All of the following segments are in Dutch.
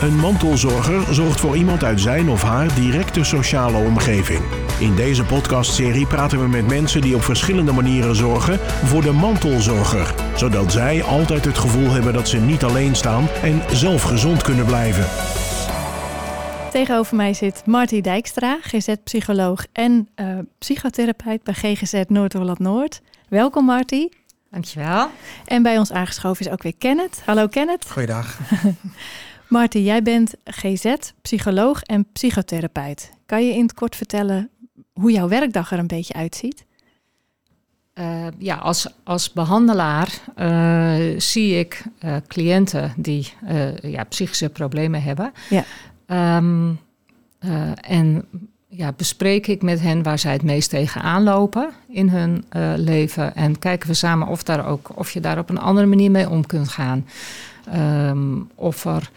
Een mantelzorger zorgt voor iemand uit zijn of haar directe sociale omgeving. In deze podcastserie praten we met mensen die op verschillende manieren zorgen voor de mantelzorger, zodat zij altijd het gevoel hebben dat ze niet alleen staan en zelf gezond kunnen blijven. Tegenover mij zit Marty Dijkstra, GZ-psycholoog en uh, psychotherapeut bij GGZ Noord-Holland-Noord. Welkom Marty. Dankjewel. En bij ons aangeschoven is ook weer Kenneth. Hallo Kenneth. Goeiedag. Marty, jij bent GZ, psycholoog en psychotherapeut. Kan je in het kort vertellen hoe jouw werkdag er een beetje uitziet? Uh, ja, als, als behandelaar uh, zie ik uh, cliënten die ja, psychische problemen hebben. Ja. Um, en ja, bespreek ik met hen waar zij het meest tegenaan lopen in hun leven. En kijken we samen of, daar ook, of je daar op een andere manier mee om kunt gaan. Um, of er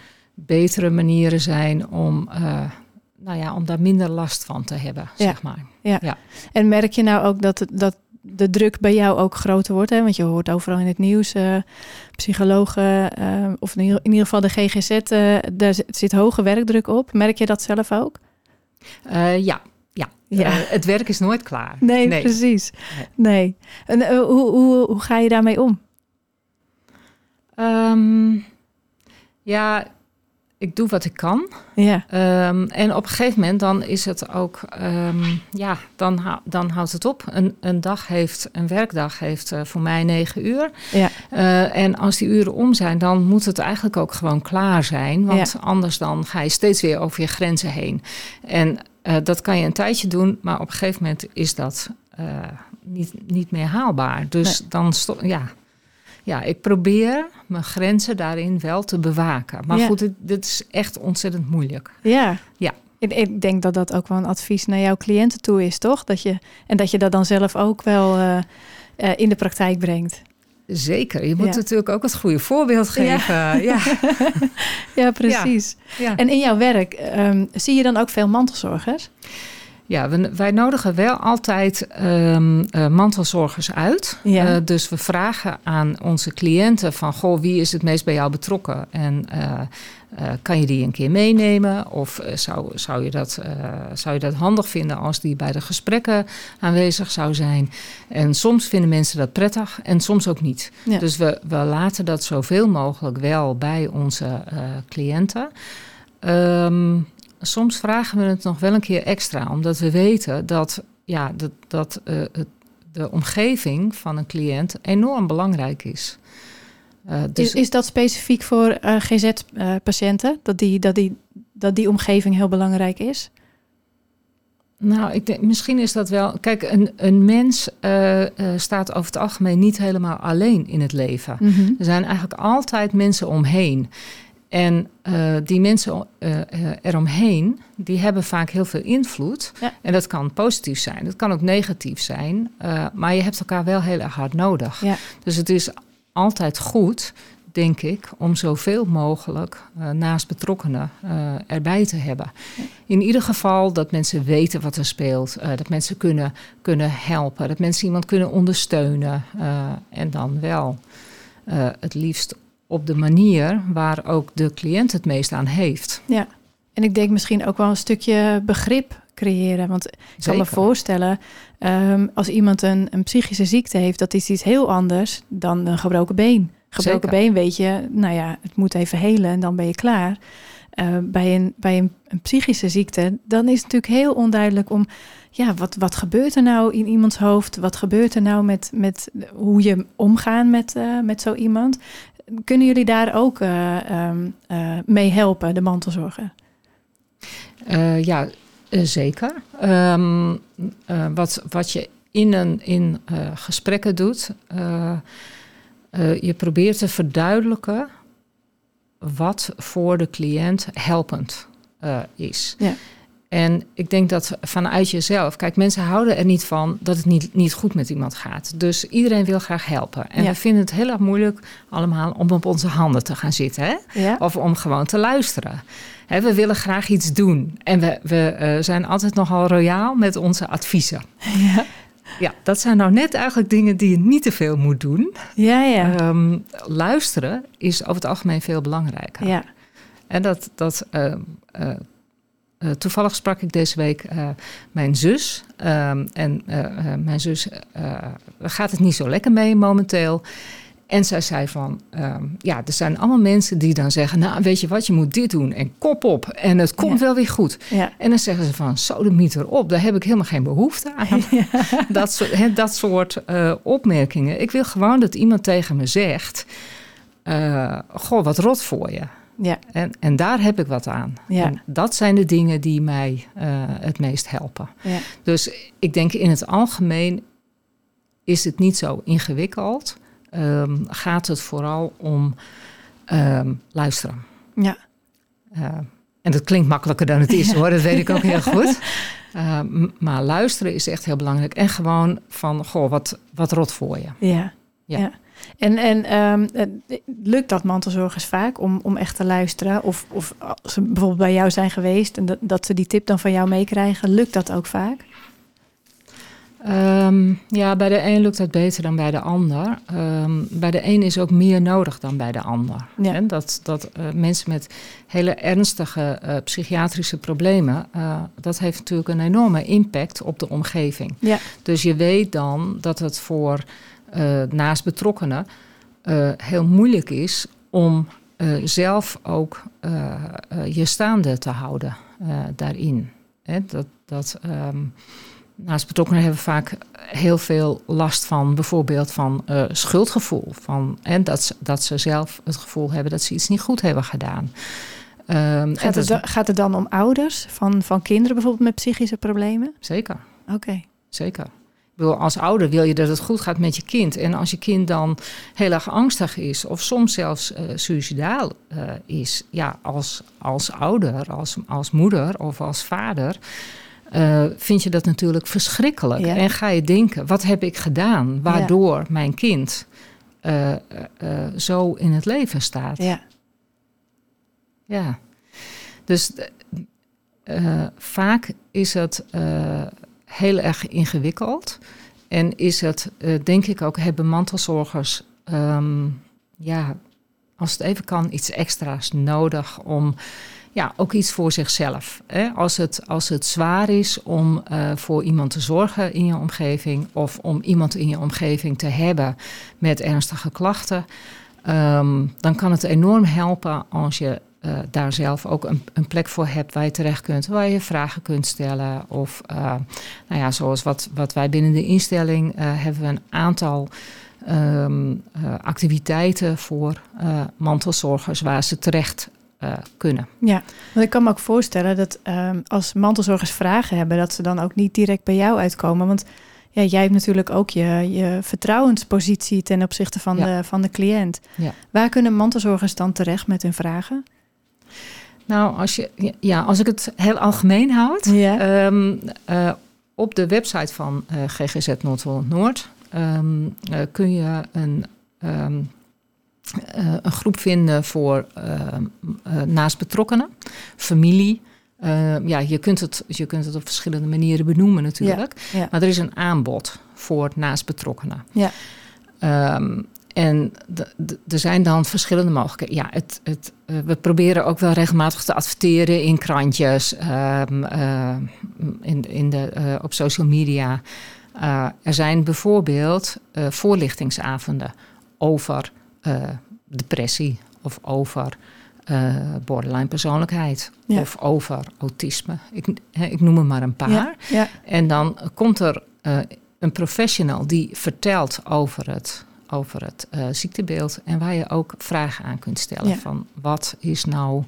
betere manieren zijn om, uh, nou ja, om daar minder last van te hebben, ja. zeg maar. Ja. ja. En merk je nou ook dat, dat de druk bij jou ook groter wordt? Hè? Want je hoort overal in het nieuws, uh, psychologen, uh, of in ieder, in ieder, geval de GGZ, daar zit hoge werkdruk op. Merk je dat zelf ook? ja, ja. ja. het werk is nooit klaar. Nee, nee. precies. Nee. En hoe, hoe, hoe ga je daarmee om? Um, ja, ik doe wat ik kan. Ja. Um, en op een gegeven moment dan is het ook, um, ja, dan, dan houdt het op. Een, een dag heeft, een werkdag heeft uh, voor mij negen uur. Ja. Uh, en als die uren om zijn, dan moet het eigenlijk ook gewoon klaar zijn. Want ja. anders dan ga je steeds weer over je grenzen heen. En uh, dat kan je een tijdje doen, maar op een gegeven moment is dat niet, niet meer haalbaar. Dus nee. dan, ja, ja, ik probeer mijn grenzen daarin wel te bewaken. Maar goed, dit, dit, is echt ontzettend moeilijk. Ja. Ja. Ik, ik, denk dat dat ook wel een advies naar jouw cliënten toe is, toch? Dat je, en dat je dat dan zelf ook wel uh, uh, in de praktijk brengt. Zeker. Je moet ja. natuurlijk ook het goede voorbeeld geven. Ja, ja. ja precies. Ja. En in jouw werk um, zie je dan ook veel mantelzorgers? Ja, we, wij nodigen wel altijd um, uh, mantelzorgers uit. Ja. Uh, dus we vragen aan onze cliënten van... goh, wie is het meest bij jou betrokken? En uh, kan je die een keer meenemen? Of zou, zou, je dat, zou je dat handig vinden als die bij de gesprekken aanwezig zou zijn? En soms vinden mensen dat prettig en soms ook niet. Ja. Dus we, we laten dat zoveel mogelijk wel bij onze cliënten... Um, soms vragen we het nog wel een keer extra, omdat we weten dat, ja, dat, dat uh, het, de omgeving van een cliënt enorm belangrijk is. Uh, dus is, is dat specifiek voor uh, GZ-patiënten, dat, die, dat, die, dat die omgeving heel belangrijk is? Nou, ik denk, misschien is dat wel. Kijk, een, een mens uh, uh, staat over het algemeen niet helemaal alleen in het leven. Mm -hmm. Er zijn eigenlijk altijd mensen omheen. En uh, die mensen uh, eromheen, die hebben vaak heel veel invloed. Ja. En dat kan positief zijn, dat kan ook negatief zijn. Uh, maar je hebt elkaar wel heel erg hard nodig. Ja. Dus het is altijd goed, denk ik, om zoveel mogelijk naast betrokkenen erbij te hebben. Ja. In ieder geval dat mensen weten wat er speelt. dat mensen kunnen, kunnen helpen. Dat mensen iemand kunnen ondersteunen. en dan wel het liefst op de manier waar ook de cliënt het meest aan heeft. Ja, en ik denk misschien ook wel een stukje begrip creëren. Want ik Zeker. kan me voorstellen, um, als iemand een, een, psychische ziekte heeft, dat is iets heel anders dan een gebroken been. Gebroken Zeker. been weet je, nou ja, het moet even helen en dan ben je klaar. Uh, bij een, bij een, een, psychische ziekte, dan is het natuurlijk heel onduidelijk om, ja, wat, wat gebeurt er nou in iemands hoofd? Wat gebeurt er nou met, met hoe je omgaan met, uh, met zo iemand? Kunnen jullie daar ook uh, um, uh, mee helpen, de mantelzorger? Uh, ja, zeker. Um, wat, wat je in, een, in gesprekken doet, je probeert te verduidelijken wat voor de cliënt helpend is. Ja. En ik denk dat vanuit jezelf, kijk, mensen houden er niet van dat het niet, niet goed met iemand gaat. Dus iedereen wil graag helpen. En ja. we vinden het heel erg moeilijk allemaal om op onze handen te gaan zitten. Hè? Ja. Of om gewoon te luisteren. Hè, we willen graag iets doen. En we, we uh, zijn altijd nogal royaal met onze adviezen. Ja. Ja, dat zijn nou net eigenlijk dingen die je niet te veel moet doen. Ja, ja. Um, luisteren is over het algemeen veel belangrijker. Ja. En dat, dat uh, toevallig sprak ik deze week uh, mijn zus. Ehm, en uh, mijn zus gaat het niet zo lekker mee momenteel. En zij zei van, ehm, ja, er zijn allemaal mensen die dan zeggen... nou, weet je wat, je moet dit doen en kop op en het komt wel weer goed. Ja. En dan zeggen ze van, zo de mieter op, daar heb ik helemaal geen behoefte aan. Dat soort, he, dat soort opmerkingen. Ik wil gewoon dat iemand tegen me zegt... goh, wat rot voor je. Ja. En, en daar heb ik wat aan. Ja. En dat zijn de dingen die mij uh, het meest helpen. Ja. Dus ik denk in het algemeen is het niet zo ingewikkeld. Um, gaat het vooral om um, luisteren. Ja. Uh, en dat klinkt makkelijker dan het is hoor, dat weet ik ook heel goed. Uh, maar luisteren is echt heel belangrijk. En gewoon van, goh, wat, wat rot voor je. Ja. ja. En, en um, lukt dat mantelzorgers vaak om, om echt te luisteren? Of, of als ze bijvoorbeeld bij jou zijn geweest en dat, dat ze die tip dan van jou meekrijgen, lukt dat ook vaak? Um, ja, bij de een lukt dat beter dan bij de ander. Um, bij de een is ook meer nodig dan bij de ander. Ja. En dat dat uh, mensen met hele ernstige uh, psychiatrische problemen, uh, dat heeft natuurlijk een enorme impact op de omgeving. Ja. Dus je weet dan dat het voor uh, naast betrokkenen uh, heel moeilijk is om uh, zelf ook je staande te houden daarin. Hè, dat, dat, um, naast betrokkenen hebben vaak heel veel last van bijvoorbeeld van schuldgevoel. Van, en dat, dat ze zelf het gevoel hebben dat ze iets niet goed hebben gedaan. Um, gaat, het, dat, gaat het dan om ouders van, van kinderen bijvoorbeeld met psychische problemen? Zeker. Oké. Zeker als ouder wil je dat het goed gaat met je kind. En als je kind dan heel erg angstig is, of soms zelfs uh, suicidaal uh, is, ja, als, als ouder, als, als moeder of als vader. Uh, vind je dat natuurlijk verschrikkelijk. Ja. En ga je denken: wat heb ik gedaan waardoor ja. mijn kind zo in het leven staat? Ja. Ja. Dus vaak is het heel erg ingewikkeld. En is het, uh, denk ik ook, hebben mantelzorgers, um, ja, als het even kan, iets extra's nodig om ja, ook iets voor zichzelf. Hè? Als, het, als het zwaar is om uh, voor iemand te zorgen in je omgeving of om iemand in je omgeving te hebben met ernstige klachten, um, dan kan het enorm helpen als je uh, daar zelf ook een, een, plek voor hebt waar je terecht kunt, waar je vragen kunt stellen. Of uh, nou ja, zoals wat, wat wij binnen de instelling uh, hebben we een aantal um, activiteiten voor mantelzorgers waar ze terecht kunnen. Ja, want ik kan me ook voorstellen dat um, als mantelzorgers vragen hebben, dat ze dan ook niet direct bij jou uitkomen. Want ja, jij hebt natuurlijk ook je, je vertrouwenspositie ten opzichte van, ja. de, van de cliënt. Ja. Waar kunnen mantelzorgers dan terecht met hun vragen? Nou, als, je, ja, als ik het heel algemeen houd, ja. um, uh, op de website van uh, GGZ Noord-Noord um, uh, kun je een, um, een groep vinden voor naast betrokkenen, familie. ja, je kunt, het, je kunt het op verschillende manieren benoemen natuurlijk. Ja, ja. Maar er is een aanbod voor naast betrokkenen. Ja. En er zijn dan verschillende mogelijkheden. Ja, het, het, uh, we proberen ook wel regelmatig te adverteren in krantjes, um, uh, in, in de, uh, op social media. er zijn bijvoorbeeld voorlichtingsavonden over depressie of over borderline persoonlijkheid ja. of over autisme. Ik, ik noem er maar een paar. Ja, ja. En dan komt er een professional die vertelt over het over het uh, ziektebeeld. En waar je ook vragen aan kunt stellen. Van wat is nou.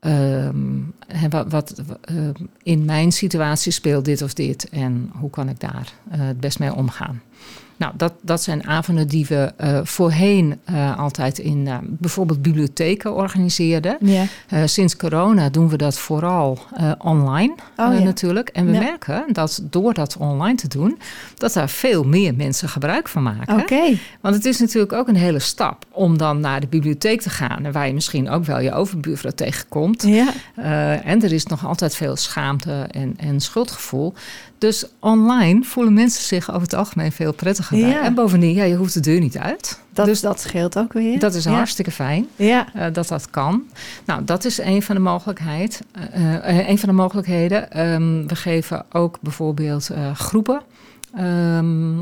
Um, wat, wat uh, in mijn situatie speelt dit of dit en hoe kan ik daar uh, het best mee omgaan? Nou, dat, dat zijn avonden die we uh, voorheen uh, altijd in uh, bijvoorbeeld bibliotheken organiseerden. Ja. sinds corona doen we dat vooral online oh, ja. natuurlijk. En we ja. merken dat door dat online te doen, dat daar veel meer mensen gebruik van maken. Okay. Want het is natuurlijk ook een hele stap om dan naar de bibliotheek te gaan. En waar je misschien ook wel je overbuurvrouw tegenkomt. Ja. en er is nog altijd veel schaamte en, en schuldgevoel. Dus online voelen mensen zich over het algemeen veel prettiger prettige bij. En bovendien, ja, je hoeft de deur niet uit. Dat, dus dat scheelt ook weer. Dat is hartstikke fijn ja. dat dat kan. Nou, dat is een van de, mogelijkheid, een van de mogelijkheden. Ehm, we geven ook bijvoorbeeld groepen. Ehm,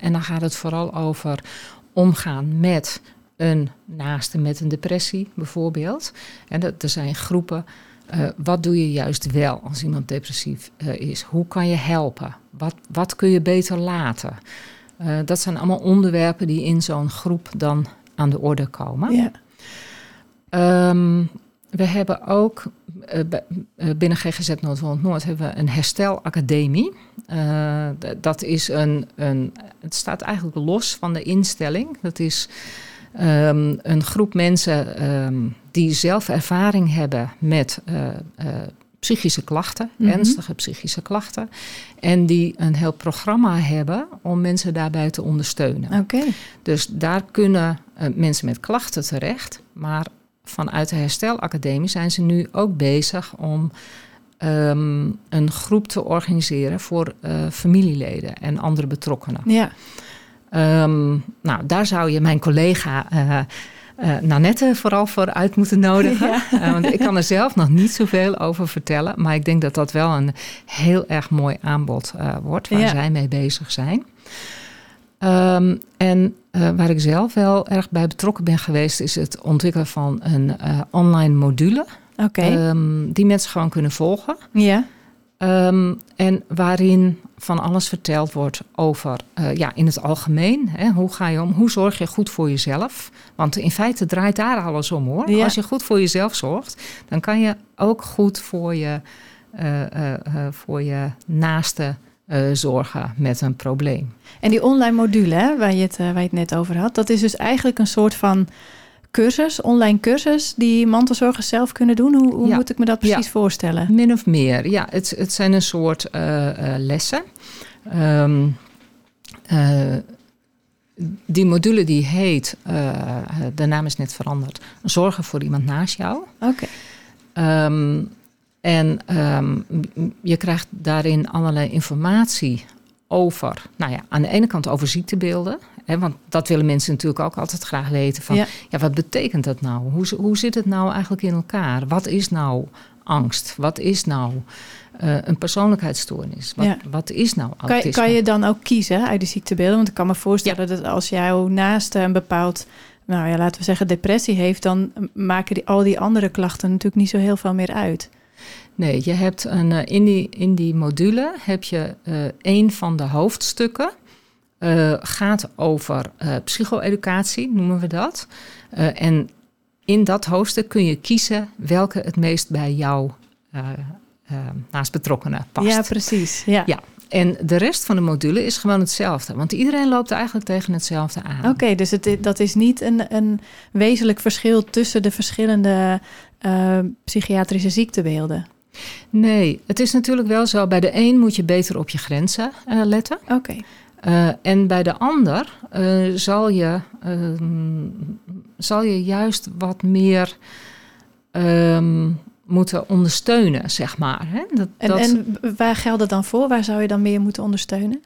en dan gaat het vooral over omgaan met een naaste met een depressie bijvoorbeeld. En dat, er zijn groepen. Uh, wat doe je juist wel als iemand depressief uh, is? Hoe kan je helpen? Wat, wat kun je beter laten? Uh, dat zijn allemaal onderwerpen die in zo'n groep dan aan de orde komen. Ja. Um, we hebben ook binnen GGZ Noord-Holland-Noord hebben we een herstelacademie. dat is een, een, het staat eigenlijk los van de instelling. Dat is um, een groep mensen um, die zelf ervaring hebben met uh, uh, psychische klachten, mm -hmm. ernstige psychische klachten. En die een heel programma hebben om mensen daarbij te ondersteunen. Oké. Dus daar kunnen uh, mensen met klachten terecht. Maar vanuit de Herstelacademie zijn ze nu ook bezig om um, een groep te organiseren voor familieleden en andere betrokkenen. Ja. Um, nou, daar zou je mijn collega uh, uh, Nanette vooral voor uit moeten nodigen. Ja. Uh, want ik kan er zelf nog niet zoveel over vertellen. Maar ik denk dat dat wel een heel erg mooi aanbod wordt waar ja. zij mee bezig zijn. Um, en waar ik zelf wel erg bij betrokken ben geweest, is het ontwikkelen van een online module. Okay. Um, die mensen gewoon kunnen volgen. Ja. Um, en waarin van alles verteld wordt over, uh, ja, in het algemeen. Hè, hoe ga je om? Hoe zorg je goed voor jezelf? Want in feite draait daar alles om hoor. Ja. Als je goed voor jezelf zorgt, dan kan je ook goed voor je, uh, uh, voor je naaste zorgen met een probleem. En die online module hè, waar, je het, waar je het net over had, dat is dus eigenlijk een soort van cursus, online cursus, die mantelzorgers zelf kunnen doen? Hoe, hoe ja. moet ik me dat precies ja. voorstellen? Min of meer, ja. Het, het zijn een soort uh, uh, lessen. Um, uh, die module die heet, de naam is net veranderd, Zorgen voor iemand naast jou. Oké. Okay. Um, en um, je krijgt daarin allerlei informatie over, nou ja, aan de ene kant over ziektebeelden. Hè, want dat willen mensen natuurlijk ook altijd graag weten. Van, ja. ja wat betekent dat nou? Hoe, hoe zit het nou eigenlijk in elkaar? Wat is nou angst? Wat is nou uh, een persoonlijkheidsstoornis? Wat, ja. wat is nou Kan, autisme? kan je dan ook kiezen uit de ziektebeelden? Want ik kan me voorstellen ja. dat als jouw naaste een bepaald... Nou ja, laten we zeggen depressie heeft... dan maken die, al die andere klachten natuurlijk niet zo heel veel meer uit. Nee, je hebt een, uh, in, die, in die module heb je uh, een van de hoofdstukken. Uh, gaat over psycho-educatie, noemen we dat. en in dat hoofdstuk kun je kiezen welke het meest bij jou naast betrokkenen past. Ja, precies. Ja. ja. En de rest van de module is gewoon hetzelfde. Want iedereen loopt eigenlijk tegen hetzelfde aan. Oké, okay, dus het, dat is niet een, een wezenlijk verschil tussen de verschillende uh, psychiatrische ziektebeelden. Nee, het is natuurlijk wel zo. Bij de een moet je beter op je grenzen uh, letten. Oké. Okay. Uh, en bij de ander uh, zal, je, zal je juist wat meer um, moeten ondersteunen, zeg maar. Hè? Dat, en, dat... en waar geldt het dan voor? Waar zou je dan meer moeten ondersteunen?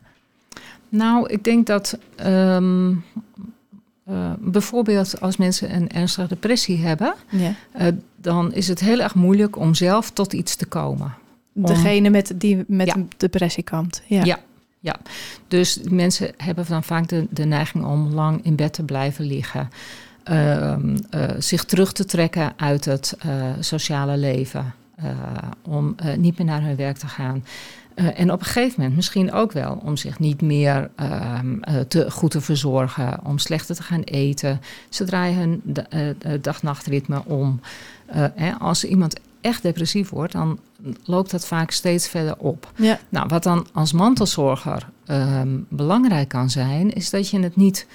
Nou, ik denk dat um, uh, bijvoorbeeld als mensen een ernstige depressie hebben, ja. dan is het heel erg moeilijk om zelf tot iets te komen. Degene om... met, die met ja. een depressie kampt. Ja. ja. Ja, dus mensen hebben dan vaak de, de neiging om lang in bed te blijven liggen. Uh, uh, zich terug te trekken uit het uh, sociale leven. om niet meer naar hun werk te gaan. en op een gegeven moment misschien ook wel om zich niet meer ehm, te goed te verzorgen. Om slechter te gaan eten. Ze draaien hun dag-nachtritme om. Als iemand echt depressief wordt, dan loopt dat vaak steeds verder op. Ja. Nou, wat dan als mantelzorger um, belangrijk kan zijn, is dat je het niet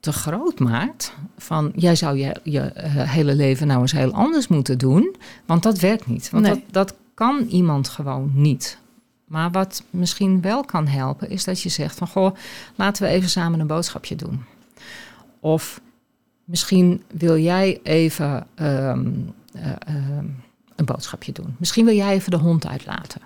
te groot maakt. Van jij zou je, je uh, hele leven nou eens heel anders moeten doen. Want dat werkt niet. Want nee. dat, dat kan iemand gewoon niet. Maar wat misschien wel kan helpen, is dat je zegt van goh, laten we even samen een boodschapje doen. Of misschien wil jij even um, een boodschapje doen. Misschien wil jij even de hond uitlaten.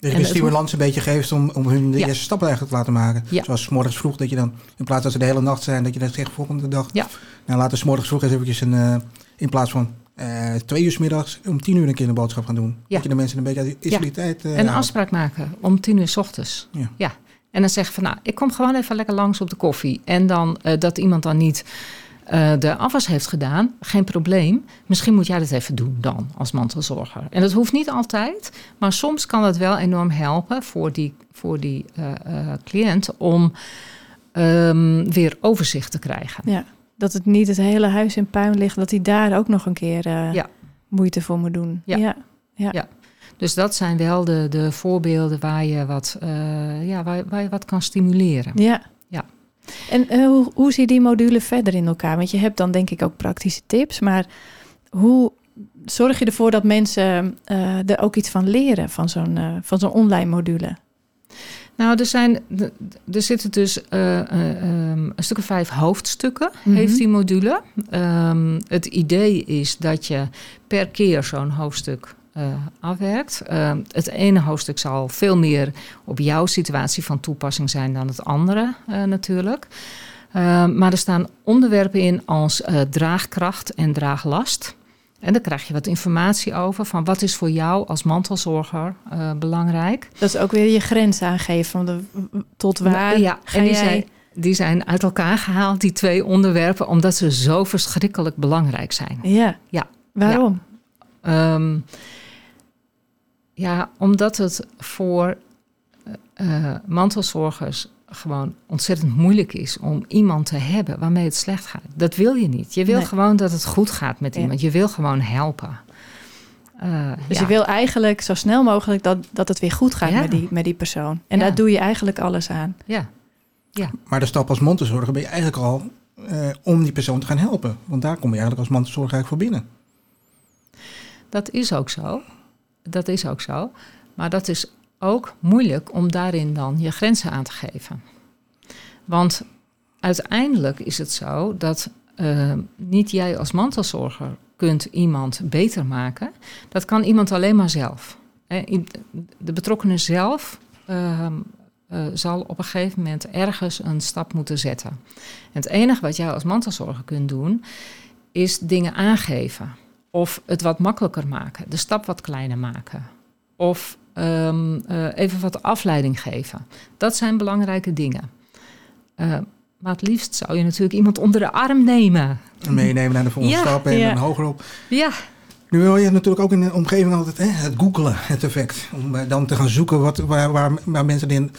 dus de stimulans een beetje geeft om, om hun de eerste stappen eigenlijk te laten maken. Ja. Zoals s morgens vroeg, dat je dan, in plaats dat ze de hele nacht zijn, dat je dan zegt volgende dag. Ja. Nou, laten we s morgens vroeg eens eventjes een, uh, in plaats van uh, twee uur s middags om tien uur een keer een boodschap gaan doen. Ja. Dat je de mensen een beetje uit isoliteit... Uh, een afspraak maken om tien uur s ochtends. Ja. ja. En dan zeggen van, nou, ik kom gewoon even lekker langs op de koffie. En dan dat iemand dan niet uh, de afwas heeft gedaan, geen probleem. Misschien moet jij dat even doen dan als mantelzorger. En dat hoeft niet altijd, maar soms kan het wel enorm helpen voor die, voor die uh, uh, cliënt om um, weer overzicht te krijgen. Ja, dat het niet het hele huis in puin ligt, dat hij daar ook nog een keer ja. moeite voor moet doen. Ja. ja. ja. Dus dat zijn wel de, de voorbeelden waar je wat, ja, waar, waar je wat kan stimuleren. Ja, en uh, hoe, hoe zie je die module verder in elkaar? Want je hebt dan denk ik ook praktische tips, maar hoe zorg je ervoor dat mensen uh, er ook iets van leren van zo'n uh, van zo'n online module? Nou, er, zijn, er zitten dus uh, um, een stuk of vijf hoofdstukken, mm -hmm. heeft die module. Um, het idee is dat je per keer zo'n hoofdstuk afwerkt. Uh, het ene hoofdstuk zal veel meer op jouw situatie van toepassing zijn dan het andere uh, natuurlijk. maar er staan onderwerpen in als draagkracht en draaglast. En dan krijg je wat informatie over van wat is voor jou als mantelzorger belangrijk. Dat is ook weer je grens aangeven van de, tot waar. Ja, en die zijn, die zijn uit elkaar gehaald, die twee onderwerpen, omdat ze zo verschrikkelijk belangrijk zijn. Ja. ja. Waarom? Ja. Um, ja, omdat het voor uh, mantelzorgers gewoon ontzettend moeilijk is om iemand te hebben waarmee het slecht gaat. Dat wil je niet. Je wil gewoon dat het goed gaat met iemand. Je wil gewoon helpen. Uh, dus je wil eigenlijk zo snel mogelijk dat, dat het weer goed gaat met, die, met die persoon. En daar doe je eigenlijk alles aan. Ja. ja. Maar de stap als mantelzorger ben je eigenlijk al uh, om die persoon te gaan helpen. Want daar kom je eigenlijk als mantelzorger eigenlijk voor binnen. Dat is ook zo dat is ook zo. Maar dat is ook moeilijk om daarin dan je grenzen aan te geven. Want uiteindelijk is het zo dat uh, niet jij als mantelzorger kunt iemand beter maken. Dat kan iemand alleen maar zelf. De betrokkenen zelf uh, uh, zal op een gegeven moment ergens een stap moeten zetten. En het enige wat jij als mantelzorger kunt doen, is dingen aangeven. Of het wat makkelijker maken, de stap wat kleiner maken. Of um, uh, even wat afleiding geven. Dat zijn belangrijke dingen. Uh, maar het liefst zou je natuurlijk iemand onder de arm nemen. En meenemen naar de volgende ja, stap en ja. dan hogerop. Ja. Nu wil je natuurlijk ook in de omgeving altijd hè, het googelen, het effect. Om dan te gaan zoeken wat, waar, waar, waar mensen in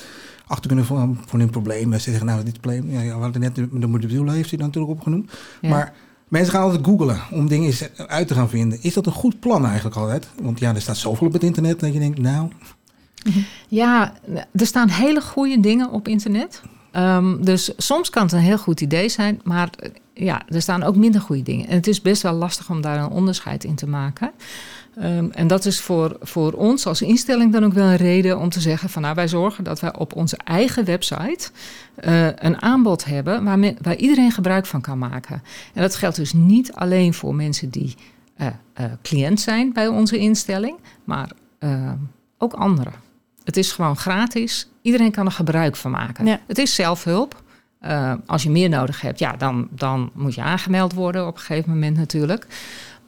achter kunnen van, van hun probleem. Ze zeggen, nou, dit probleem, ja, we hadden net de, de heeft hij natuurlijk opgenoemd. Ja. Maar Mensen gaan altijd googlen om dingen uit te gaan vinden. Is dat een goed plan eigenlijk altijd? Want ja, er staat zoveel op het internet dat je denkt, nou... Ja, er staan hele goede dingen op internet. Um, dus soms kan het een heel goed idee zijn, maar ja, er staan ook minder goede dingen. En het is best wel lastig om daar een onderscheid in te maken. Um, en dat is voor, voor ons als instelling dan ook wel een reden om te zeggen van nou wij zorgen dat wij op onze eigen website uh, een aanbod hebben waar, waar iedereen gebruik van kan maken. En dat geldt dus niet alleen voor mensen die uh, uh, cliënt zijn bij onze instelling, maar ook anderen. Het is gewoon gratis. Iedereen kan er gebruik van maken. Ja. Het is zelfhulp. als je meer nodig hebt, ja, dan, dan moet je aangemeld worden op een gegeven moment natuurlijk.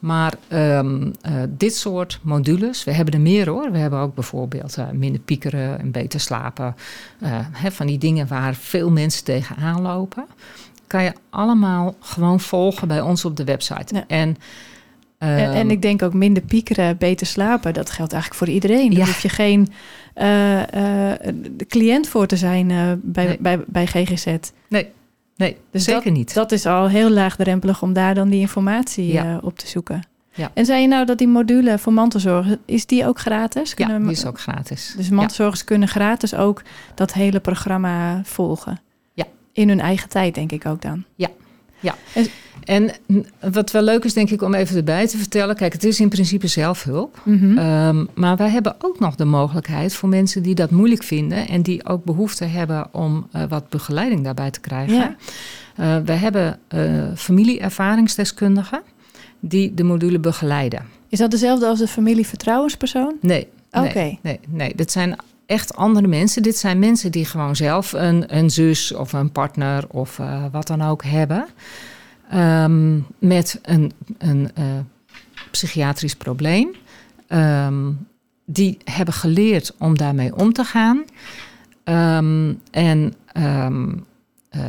Maar um, uh, dit soort modules, we hebben er meer hoor. We hebben ook bijvoorbeeld uh, minder piekeren en beter slapen. Uh, hè, van die dingen waar veel mensen tegenaan lopen. Kan je allemaal gewoon volgen bij ons op de website. Ja. En, en, en, ehm, ik denk ook minder piekeren, beter slapen. Dat geldt eigenlijk voor iedereen. Daar ja. hoef je geen cliënt voor te zijn bij, nee. bij, bij GGZ. Nee. Nee, dus zeker dat, niet. Dat is al heel laagdrempelig om daar dan die informatie ja. uh, op te zoeken. Ja. En zei je nou dat die module voor mantelzorg, is die ook gratis? Kunnen ja, die is ook gratis. Dus mantelzorgers ja. kunnen gratis ook dat hele programma volgen? Ja. In hun eigen tijd, denk ik ook dan? Ja. Ja. En, en wat wel leuk is, denk ik, om even erbij te vertellen. Kijk, het is in principe zelfhulp. Mm -hmm. um, maar wij hebben ook nog de mogelijkheid voor mensen die dat moeilijk vinden. en die ook behoefte hebben om uh, wat begeleiding daarbij te krijgen. Ja. Uh, we hebben uh, familieervaringsdeskundigen die de module begeleiden. Is dat dezelfde als de familievertrouwenspersoon? Nee, Oké. Nee, nee, nee, dit zijn echt andere mensen. Dit zijn mensen die gewoon zelf een, een zus of een partner of uh, wat dan ook hebben. Um, met een, een uh, psychiatrisch probleem. Um, die hebben geleerd om daarmee om te gaan. Um, en uh,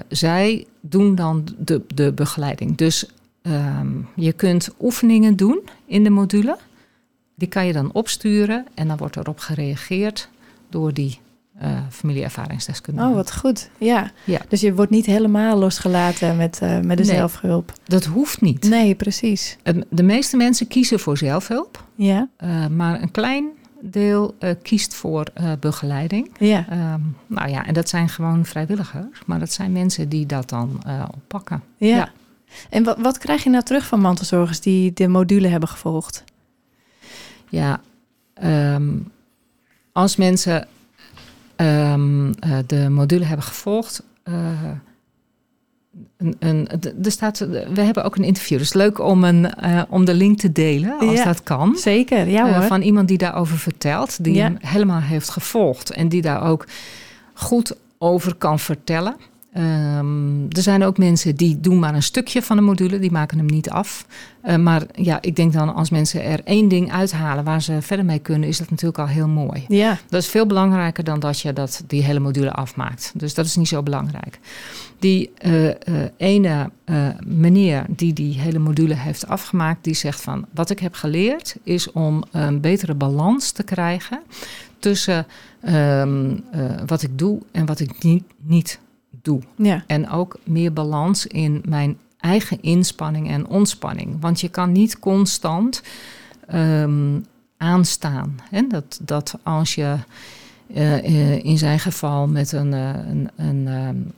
zij doen dan de, de begeleiding. Dus je kunt oefeningen doen in de module. Die kan je dan opsturen en dan wordt erop gereageerd door die uh, familieervaringsdeskundige. Oh, wat goed. Ja. ja. Dus je wordt niet helemaal losgelaten met, uh, met de nee, zelfhulp. Dat hoeft niet. Nee, precies. De meeste mensen kiezen voor zelfhulp. Ja. Uh, maar een klein deel kiest voor begeleiding. Ja. Um, nou ja, en dat zijn gewoon vrijwilligers, maar dat zijn mensen die dat dan oppakken. Ja. ja. En wat, wat krijg je nou terug van mantelzorgers die de module hebben gevolgd? Ja, um, als mensen um, de module hebben gevolgd. Een, een, er staat, we hebben ook een interview. Dus leuk om, een, uh, om de link te delen, als ja, dat kan. Zeker, ja hoor. Uh, van iemand die daarover vertelt, die ja. hem helemaal heeft gevolgd. En die daar ook goed over kan vertellen. Um, er zijn ook mensen die doen maar een stukje van de module, die maken hem niet af. Uh, maar ja, ik denk dan als mensen er één ding uithalen waar ze verder mee kunnen, is dat natuurlijk al heel mooi. Ja. Dat is veel belangrijker dan dat je dat, die hele module afmaakt. Dus dat is niet zo belangrijk. Die uh, uh, ene meneer die die hele module heeft afgemaakt, die zegt van wat ik heb geleerd is om een betere balans te krijgen tussen um, wat ik doe en wat ik niet, niet doe. Ja. En ook meer balans in mijn eigen inspanning en ontspanning. Want je kan niet constant um, aanstaan. Hè? Dat, dat als je uh, in zijn geval met een, uh, een, een, um,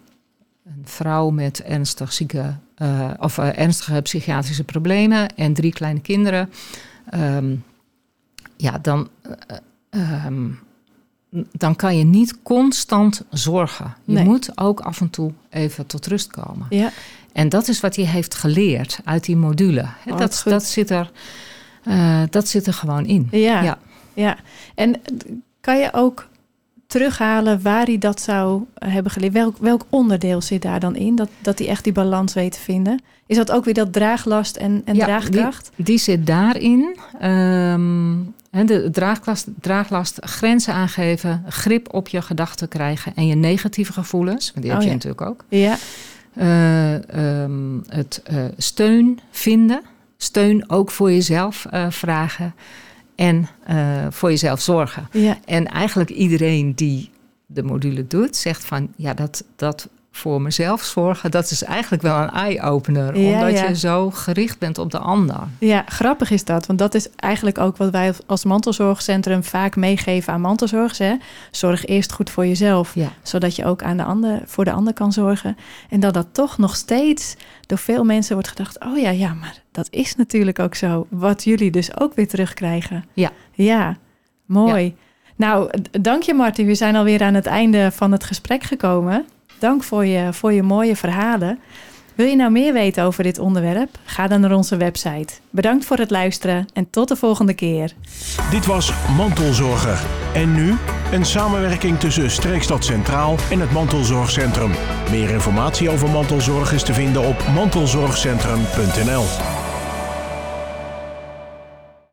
een, vrouw met ernstig zieke uh, of ernstige psychiatrische problemen en drie kleine kinderen, um, ja, dan um, dan kan je niet constant zorgen. Je nee. moet ook af en toe even tot rust komen. Ja. En dat is wat hij heeft geleerd uit die module. Oh, dat, dat, zit er, uh, dat zit er gewoon in. Ja. ja. ja. En kan je ook terughalen waar hij dat zou hebben geleerd? Welk, welk onderdeel zit daar dan in? Dat, dat hij echt die balans weet te vinden? Is dat ook weer dat draaglast en, en ja, draagkracht? Die, die zit daarin. Um, de draaglast, draaglast, grenzen aangeven, grip op je gedachten krijgen en je negatieve gevoelens, want die heb oh, je ja. natuurlijk ook. Ja. Uh, um, het uh, steun vinden, steun ook voor jezelf uh, vragen en voor jezelf zorgen. Ja. En eigenlijk iedereen die de module doet, zegt van ja, dat, dat voor mezelf zorgen, dat is eigenlijk wel een eye-opener. Ja, omdat ja. je zo gericht bent op de ander. Ja, grappig is dat. Want dat is eigenlijk ook wat wij als mantelzorgcentrum vaak meegeven aan mantelzorgers. Hè? Zorg eerst goed voor jezelf, ja. zodat je ook aan de ander, voor de ander kan zorgen. En dat dat toch nog steeds door veel mensen wordt gedacht... oh ja, ja, maar dat is natuurlijk ook zo. Wat jullie dus ook weer terugkrijgen. Ja. Ja, mooi. Nou, dank je Martin. We zijn alweer aan het einde van het gesprek gekomen. Dank voor je, voor je mooie verhalen. Wil je nou meer weten over dit onderwerp? Ga dan naar onze website. Bedankt voor het luisteren en tot de volgende keer. Dit was Mantelzorger. En nu een samenwerking tussen Streekstad Centraal en het Mantelzorgcentrum. Meer informatie over mantelzorg is te vinden op mantelzorgcentrum.nl.